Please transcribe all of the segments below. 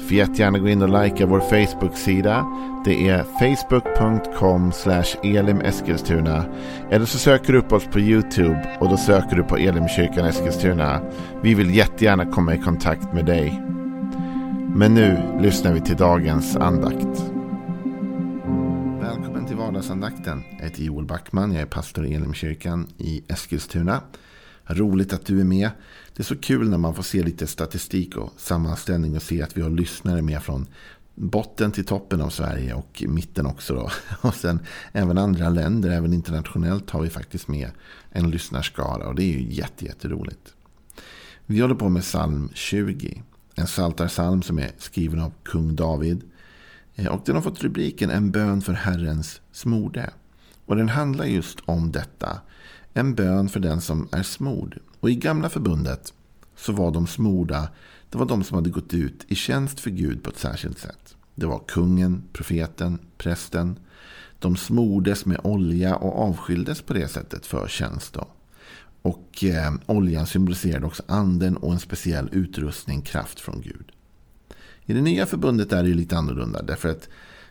Får jättegärna gå in och likea vår Facebook-sida. Det är facebook.com elimeskilstuna. Eller så söker du upp oss på YouTube och då söker du på Elimkyrkan Eskilstuna. Vi vill jättegärna komma i kontakt med dig. Men nu lyssnar vi till dagens andakt. Välkommen till vardagsandakten. Jag heter Joel Backman. Jag är pastor i Elimkyrkan i Eskilstuna. Roligt att du är med. Det är så kul när man får se lite statistik och sammanställning och se att vi har lyssnare med från botten till toppen av Sverige och mitten också. Då. Och sen även andra länder, även internationellt har vi faktiskt med en lyssnarskara och det är ju jätteroligt. Vi håller på med psalm 20. En saltarsalm som är skriven av kung David. Eh, och den har fått rubriken En bön för Herrens smorde. Och den handlar just om detta. En bön för den som är smord. Och i gamla förbundet så var de smorda det var de som hade gått ut i tjänst för Gud på ett särskilt sätt. Det var kungen, profeten, prästen. De smordes med olja och avskildes på det sättet för tjänst. Då. Och eh, oljan symboliserade också anden och en speciell utrustning, kraft från Gud. I det nya förbundet är det lite annorlunda. Därför att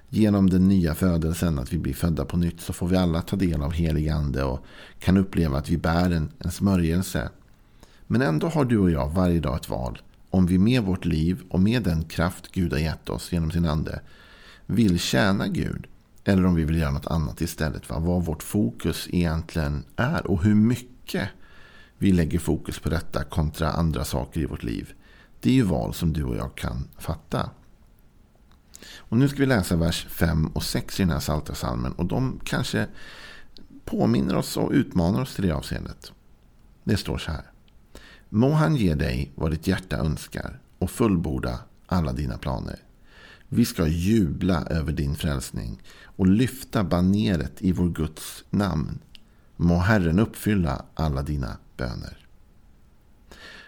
genom den nya födelsen, att vi blir födda på nytt, så får vi alla ta del av helig ande och kan uppleva att vi bär en, en smörjelse. Men ändå har du och jag varje dag ett val. Om vi med vårt liv och med den kraft Gud har gett oss genom sin ande vill tjäna Gud. Eller om vi vill göra något annat istället. Va? Vad vårt fokus egentligen är och hur mycket vi lägger fokus på detta kontra andra saker i vårt liv. Det är ju val som du och jag kan fatta. Och nu ska vi läsa vers 5 och 6 i den här Psaltarpsalmen. Och de kanske påminner oss och utmanar oss till det avseendet. Det står så här. Må han ge dig vad ditt hjärta önskar och fullborda alla dina planer. Vi ska jubla över din frälsning och lyfta baneret i vår Guds namn. Må Herren uppfylla alla dina böner.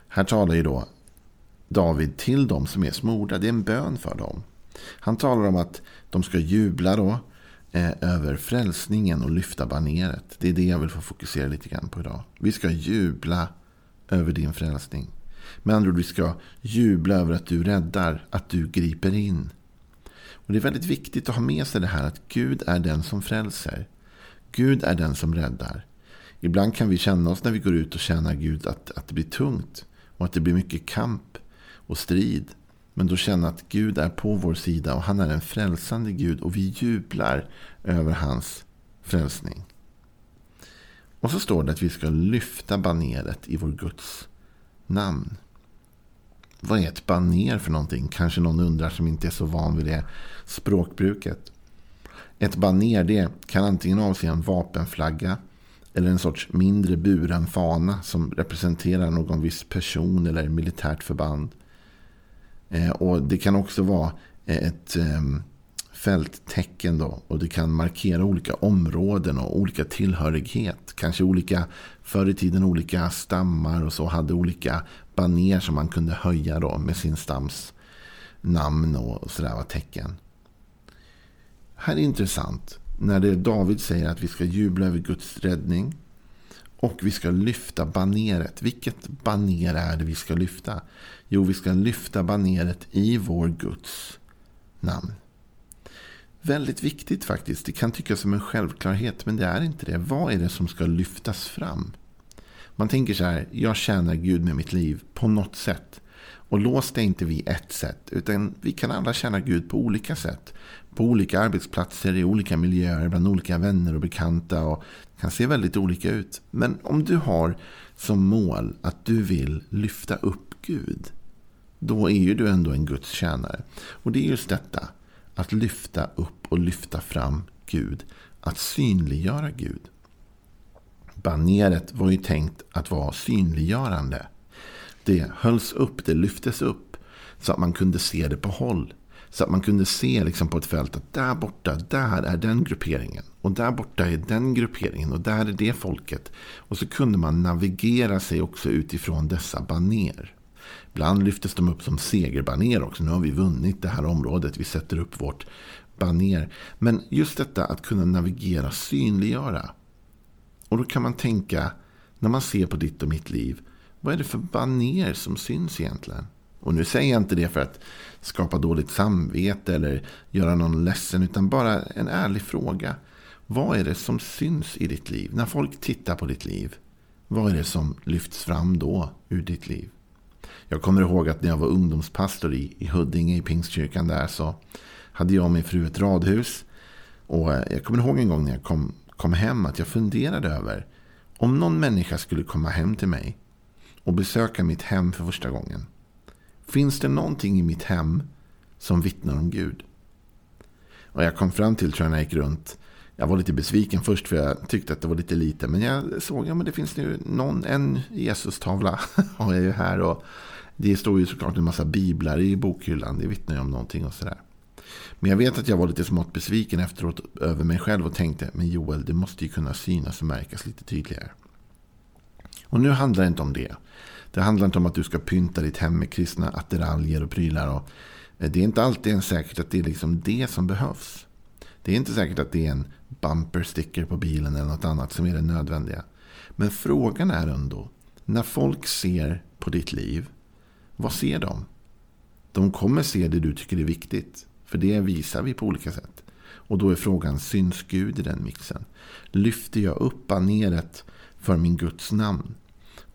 Här talar ju då David till dem som är smorda. Det är en bön för dem. Han talar om att de ska jubla då eh, över frälsningen och lyfta baneret. Det är det jag vill få fokusera lite grann på idag. Vi ska jubla över din frälsning. Med andra ord, vi ska jubla över att du räddar, att du griper in. Och Det är väldigt viktigt att ha med sig det här att Gud är den som frälser. Gud är den som räddar. Ibland kan vi känna oss när vi går ut och tjänar Gud att, att det blir tungt. Och att det blir mycket kamp och strid. Men då känna att Gud är på vår sida och han är en frälsande Gud. Och vi jublar över hans frälsning. Och så står det att vi ska lyfta baneret i vår Guds namn. Vad är ett baner för någonting? Kanske någon undrar som inte är så van vid det språkbruket. Ett baner det kan antingen avse en vapenflagga eller en sorts mindre buren fana som representerar någon viss person eller militärt förband. Eh, och Det kan också vara eh, ett ehm, fälttecken då. Och det kan markera olika områden och olika tillhörighet. Kanske olika, förr i tiden olika stammar och så hade olika baner som man kunde höja då med sin stams namn och sådär var tecken. Här är intressant. När det David säger att vi ska jubla över Guds räddning. Och vi ska lyfta baneret. Vilket baner är det vi ska lyfta? Jo, vi ska lyfta baneret i vår Guds namn. Väldigt viktigt faktiskt. Det kan tyckas som en självklarhet, men det är inte det. Vad är det som ska lyftas fram? Man tänker så här, jag tjänar Gud med mitt liv på något sätt. Och lås det inte vid ett sätt, utan vi kan alla tjäna Gud på olika sätt. På olika arbetsplatser, i olika miljöer, bland olika vänner och bekanta. Och det kan se väldigt olika ut. Men om du har som mål att du vill lyfta upp Gud, då är ju du ändå en Guds tjänare. Och det är just detta att lyfta upp och lyfta fram Gud. Att synliggöra Gud. Baneret var ju tänkt att vara synliggörande. Det hölls upp, det lyftes upp så att man kunde se det på håll. Så att man kunde se liksom på ett fält att där borta, där är den grupperingen. Och där borta är den grupperingen och där är det folket. Och så kunde man navigera sig också utifrån dessa baner. Ibland lyftes de upp som segerbaner också. Nu har vi vunnit det här området. Vi sätter upp vårt baner. Men just detta att kunna navigera, synliggöra. Och då kan man tänka, när man ser på ditt och mitt liv. Vad är det för baner som syns egentligen? Och nu säger jag inte det för att skapa dåligt samvete eller göra någon ledsen. Utan bara en ärlig fråga. Vad är det som syns i ditt liv? När folk tittar på ditt liv. Vad är det som lyfts fram då ur ditt liv? Jag kommer ihåg att när jag var ungdomspastor i, i Huddinge i Pingstkyrkan där så hade jag och min fru ett radhus. Och eh, jag kommer ihåg en gång när jag kom, kom hem att jag funderade över om någon människa skulle komma hem till mig och besöka mitt hem för första gången. Finns det någonting i mitt hem som vittnar om Gud? Och jag kom fram till, tror jag, när jag gick runt. Jag var lite besviken först för jag tyckte att det var lite lite. Men jag såg att ja, det finns nu någon, en Jesus-tavla har jag ju här. Och det står ju såklart en massa biblar i bokhyllan. Det vittnar ju om någonting och sådär. Men jag vet att jag var lite smått besviken efteråt över mig själv och tänkte, men Joel, det måste ju kunna synas och märkas lite tydligare. Och nu handlar det inte om det. Det handlar inte om att du ska pynta ditt hem med kristna attiraljer och prylar. Och eh, det är inte alltid ens säkert att det är liksom det som behövs. Det är inte säkert att det är en bumper sticker på bilen eller något annat som är det nödvändiga. Men frågan är ändå, när folk ser på ditt liv, vad ser de? De kommer se det du tycker är viktigt. För det visar vi på olika sätt. Och då är frågan, syns Gud i den mixen? Lyfter jag upp baneret för min Guds namn?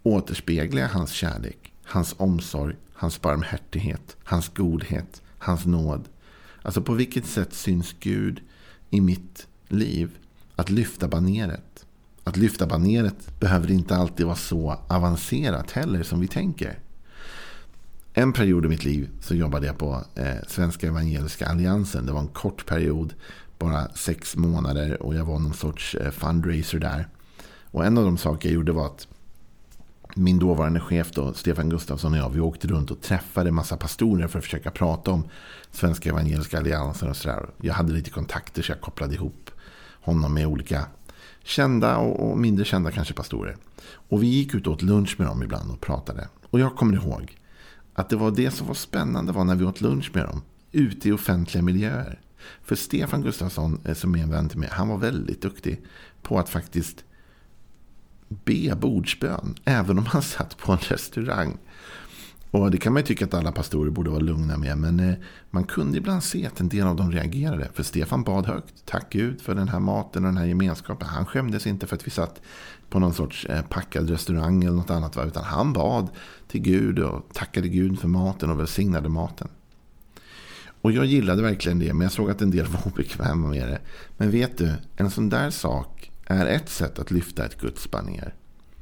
Återspeglar jag hans kärlek, hans omsorg, hans barmhärtighet, hans godhet, hans nåd? Alltså på vilket sätt syns Gud i mitt liv? Att lyfta baneret. Att lyfta baneret behöver inte alltid vara så avancerat heller som vi tänker. En period i mitt liv så jobbade jag på eh, Svenska Evangeliska Alliansen. Det var en kort period, bara sex månader och jag var någon sorts eh, fundraiser där. Och en av de saker jag gjorde var att min dåvarande chef då, Stefan Gustafsson och jag, vi åkte runt och träffade massa pastorer för att försöka prata om Svenska Evangeliska Alliansen och sådär. Jag hade lite kontakter så jag kopplade ihop honom med olika kända och mindre kända kanske pastorer. Och vi gick ut och åt lunch med dem ibland och pratade. Och jag kommer ihåg att det var det som var spännande var när vi åt lunch med dem. Ute i offentliga miljöer. För Stefan Gustafsson, eh, som är en vän till mig, han var väldigt duktig på att faktiskt be bordsbön. Även om han satt på en restaurang. Och Det kan man ju tycka att alla pastorer borde vara lugna med. Men eh, man kunde ibland se att en del av dem reagerade. För Stefan bad högt. Tack Gud för den här maten och den här gemenskapen. Han skämdes inte för att vi satt på någon sorts eh, packad restaurang eller något annat. Utan han bad till Gud och tackade Gud för maten och välsignade maten. Och jag gillade verkligen det. Men jag såg att en del var obekväma med det. Men vet du, en sån där sak är ett sätt att lyfta ett Guds baner.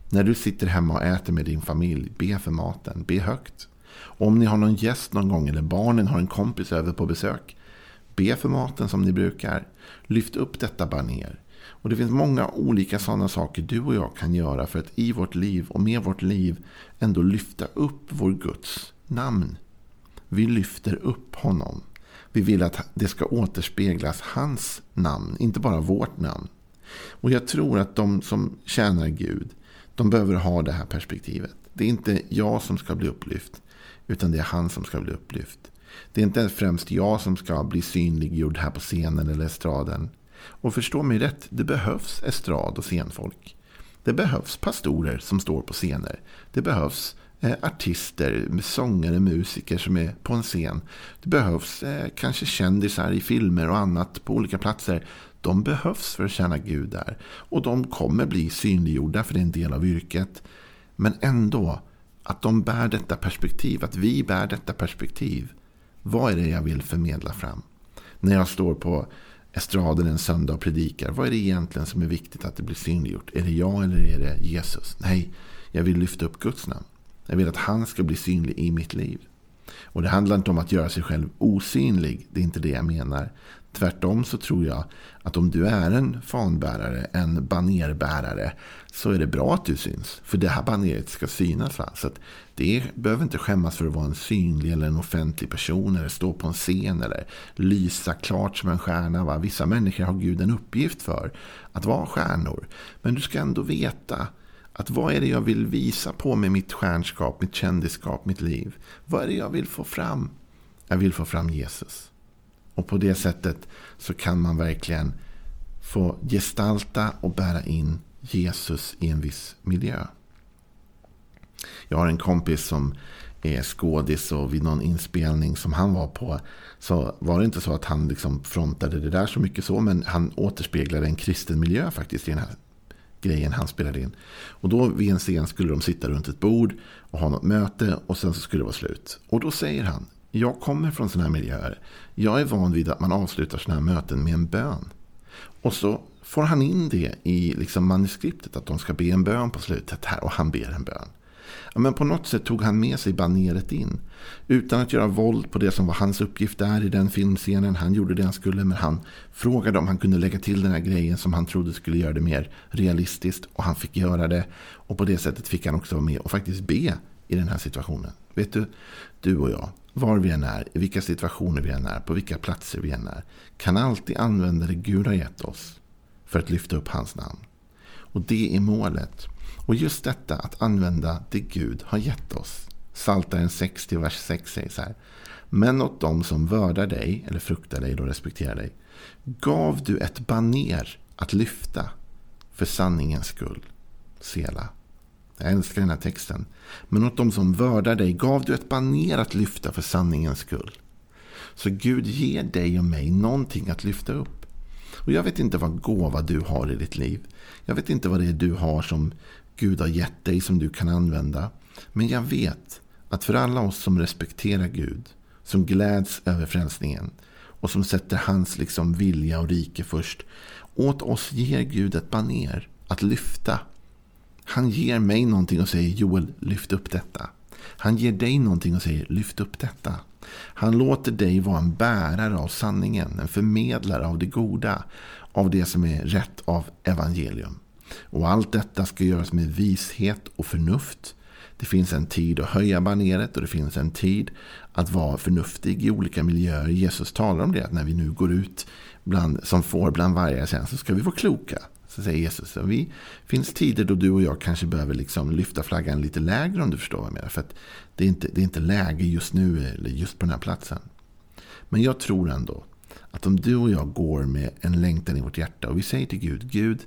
När du sitter hemma och äter med din familj, be för maten. Be högt. Om ni har någon gäst någon gång eller barnen har en kompis över på besök. Be för maten som ni brukar. Lyft upp detta baner. Och det finns många olika sådana saker du och jag kan göra för att i vårt liv och med vårt liv ändå lyfta upp vår Guds namn. Vi lyfter upp honom. Vi vill att det ska återspeglas hans namn, inte bara vårt namn. Och jag tror att de som tjänar Gud, de behöver ha det här perspektivet. Det är inte jag som ska bli upplyft, utan det är han som ska bli upplyft. Det är inte främst jag som ska bli synliggjord här på scenen eller estraden. Och förstå mig rätt, det behövs estrad och scenfolk. Det behövs pastorer som står på scener. Det behövs eh, artister, sångare, musiker som är på en scen. Det behövs eh, kanske kändisar i filmer och annat på olika platser de behövs för att tjäna Gud där. Och de kommer bli synliggjorda för det är en del av yrket. Men ändå, att de bär detta perspektiv, att vi bär detta perspektiv. Vad är det jag vill förmedla fram? När jag står på estraden en söndag och predikar, vad är det egentligen som är viktigt att det blir synliggjort? Är det jag eller är det Jesus? Nej, jag vill lyfta upp Guds namn. Jag vill att han ska bli synlig i mitt liv. Och det handlar inte om att göra sig själv osynlig. Det är inte det jag menar. Tvärtom så tror jag att om du är en fanbärare, en banerbärare, så är det bra att du syns. För det här baneret ska synas. Va? Så det behöver inte skämmas för att vara en synlig eller en offentlig person eller stå på en scen eller lysa klart som en stjärna. Va? Vissa människor har Gud en uppgift för att vara stjärnor. Men du ska ändå veta att vad är det jag vill visa på med mitt stjärnskap, mitt kändisskap, mitt liv? Vad är det jag vill få fram? Jag vill få fram Jesus. Och på det sättet så kan man verkligen få gestalta och bära in Jesus i en viss miljö. Jag har en kompis som är skådis och vid någon inspelning som han var på så var det inte så att han liksom frontade det där så mycket så men han återspeglade en kristen miljö faktiskt i den här grejen han spelade in. Och då vid en scen skulle de sitta runt ett bord och ha något möte och sen så skulle det vara slut. Och då säger han, jag kommer från sådana här miljöer. Jag är van vid att man avslutar sådana här möten med en bön. Och så får han in det i liksom manuskriptet att de ska be en bön på slutet här och han ber en bön. Men på något sätt tog han med sig baneret in. Utan att göra våld på det som var hans uppgift där i den filmscenen. Han gjorde det han skulle men han frågade om han kunde lägga till den här grejen som han trodde skulle göra det mer realistiskt. Och han fick göra det. Och på det sättet fick han också vara med och faktiskt be i den här situationen. Vet du, du och jag, var vi än är, i vilka situationer vi än är, på vilka platser vi än är, kan alltid använda det Gud har gett oss för att lyfta upp hans namn. Och det är målet. Och just detta att använda det Gud har gett oss. Saltaren 60, vers 6 säger så här. Men åt dem som vördar dig, eller fruktar dig och respekterar dig, gav du ett baner att lyfta för sanningens skull. Sela. Jag älskar den här texten. Men åt dem som vördar dig gav du ett baner att lyfta för sanningens skull. Så Gud ger dig och mig någonting att lyfta upp. Och jag vet inte vad gåva du har i ditt liv. Jag vet inte vad det är du har som Gud har gett dig som du kan använda. Men jag vet att för alla oss som respekterar Gud, som gläds över frälsningen och som sätter hans liksom vilja och rike först. Åt oss ger Gud ett baner att lyfta han ger mig någonting och säger Joel, lyft upp detta. Han ger dig någonting och säger lyft upp detta. Han låter dig vara en bärare av sanningen, en förmedlare av det goda, av det som är rätt av evangelium. Och allt detta ska göras med vishet och förnuft. Det finns en tid att höja baneret och det finns en tid att vara förnuftig i olika miljöer. Jesus talar om det, att när vi nu går ut bland, som får bland vargar sen så ska vi vara kloka. Så säger Jesus. Det finns tider då du och jag kanske behöver liksom lyfta flaggan lite lägre om du förstår vad jag menar. För att det är, inte, det är inte läge just nu eller just på den här platsen. Men jag tror ändå att om du och jag går med en längtan i vårt hjärta och vi säger till Gud, Gud,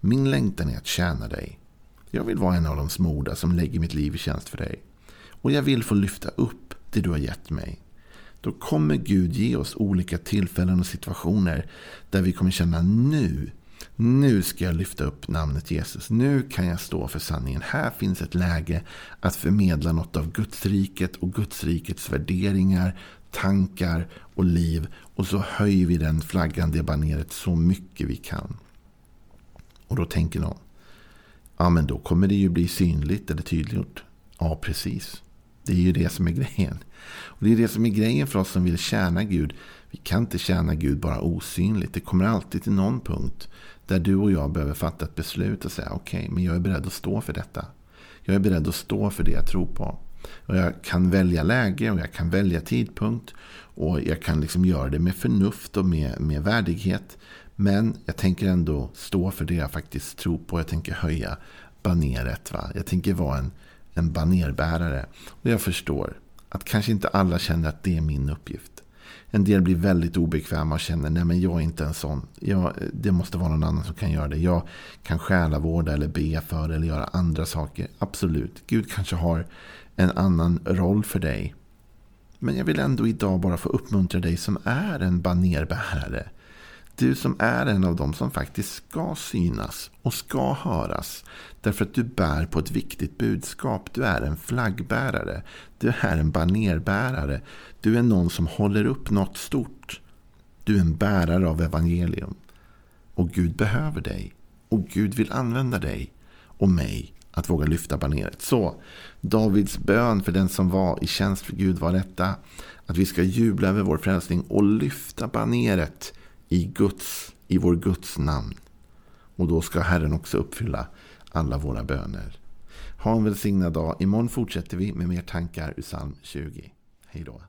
min längtan är att tjäna dig. Jag vill vara en av de smorda som lägger mitt liv i tjänst för dig. Och jag vill få lyfta upp det du har gett mig. Då kommer Gud ge oss olika tillfällen och situationer där vi kommer känna nu nu ska jag lyfta upp namnet Jesus. Nu kan jag stå för sanningen. Här finns ett läge att förmedla något av Gudsriket och Gudsrikets värderingar, tankar och liv. Och så höjer vi den flaggan, det baneret så mycket vi kan. Och då tänker någon, ja men då kommer det ju bli synligt eller tydliggjort. Ja, precis. Det är ju det som är grejen. Och Det är det som är grejen för oss som vill tjäna Gud. Vi kan inte tjäna Gud bara osynligt. Det kommer alltid till någon punkt där du och jag behöver fatta ett beslut och säga okej, okay, men jag är beredd att stå för detta. Jag är beredd att stå för det jag tror på. Och jag kan välja läge och jag kan välja tidpunkt. Och jag kan liksom göra det med förnuft och med, med värdighet. Men jag tänker ändå stå för det jag faktiskt tror på. Jag tänker höja baneret. Va? Jag tänker vara en, en banerbärare. Och jag förstår att kanske inte alla känner att det är min uppgift. En del blir väldigt obekväma och känner nej men jag är inte en sån. Jag, det måste vara någon annan som kan göra det. Jag kan själavårda eller be för eller göra andra saker. Absolut. Gud kanske har en annan roll för dig. Men jag vill ändå idag bara få uppmuntra dig som är en banerbärare. Du som är en av dem som faktiskt ska synas och ska höras. Därför att du bär på ett viktigt budskap. Du är en flaggbärare. Du är en banerbärare. Du är någon som håller upp något stort. Du är en bärare av evangelium. Och Gud behöver dig. Och Gud vill använda dig och mig att våga lyfta baneret. Så Davids bön för den som var i tjänst för Gud var detta. Att vi ska jubla över vår frälsning och lyfta baneret i, Guds, i vår Guds namn. Och då ska Herren också uppfylla alla våra böner. Ha en välsignad dag. Imorgon fortsätter vi med mer tankar ur psalm 20. Hej då.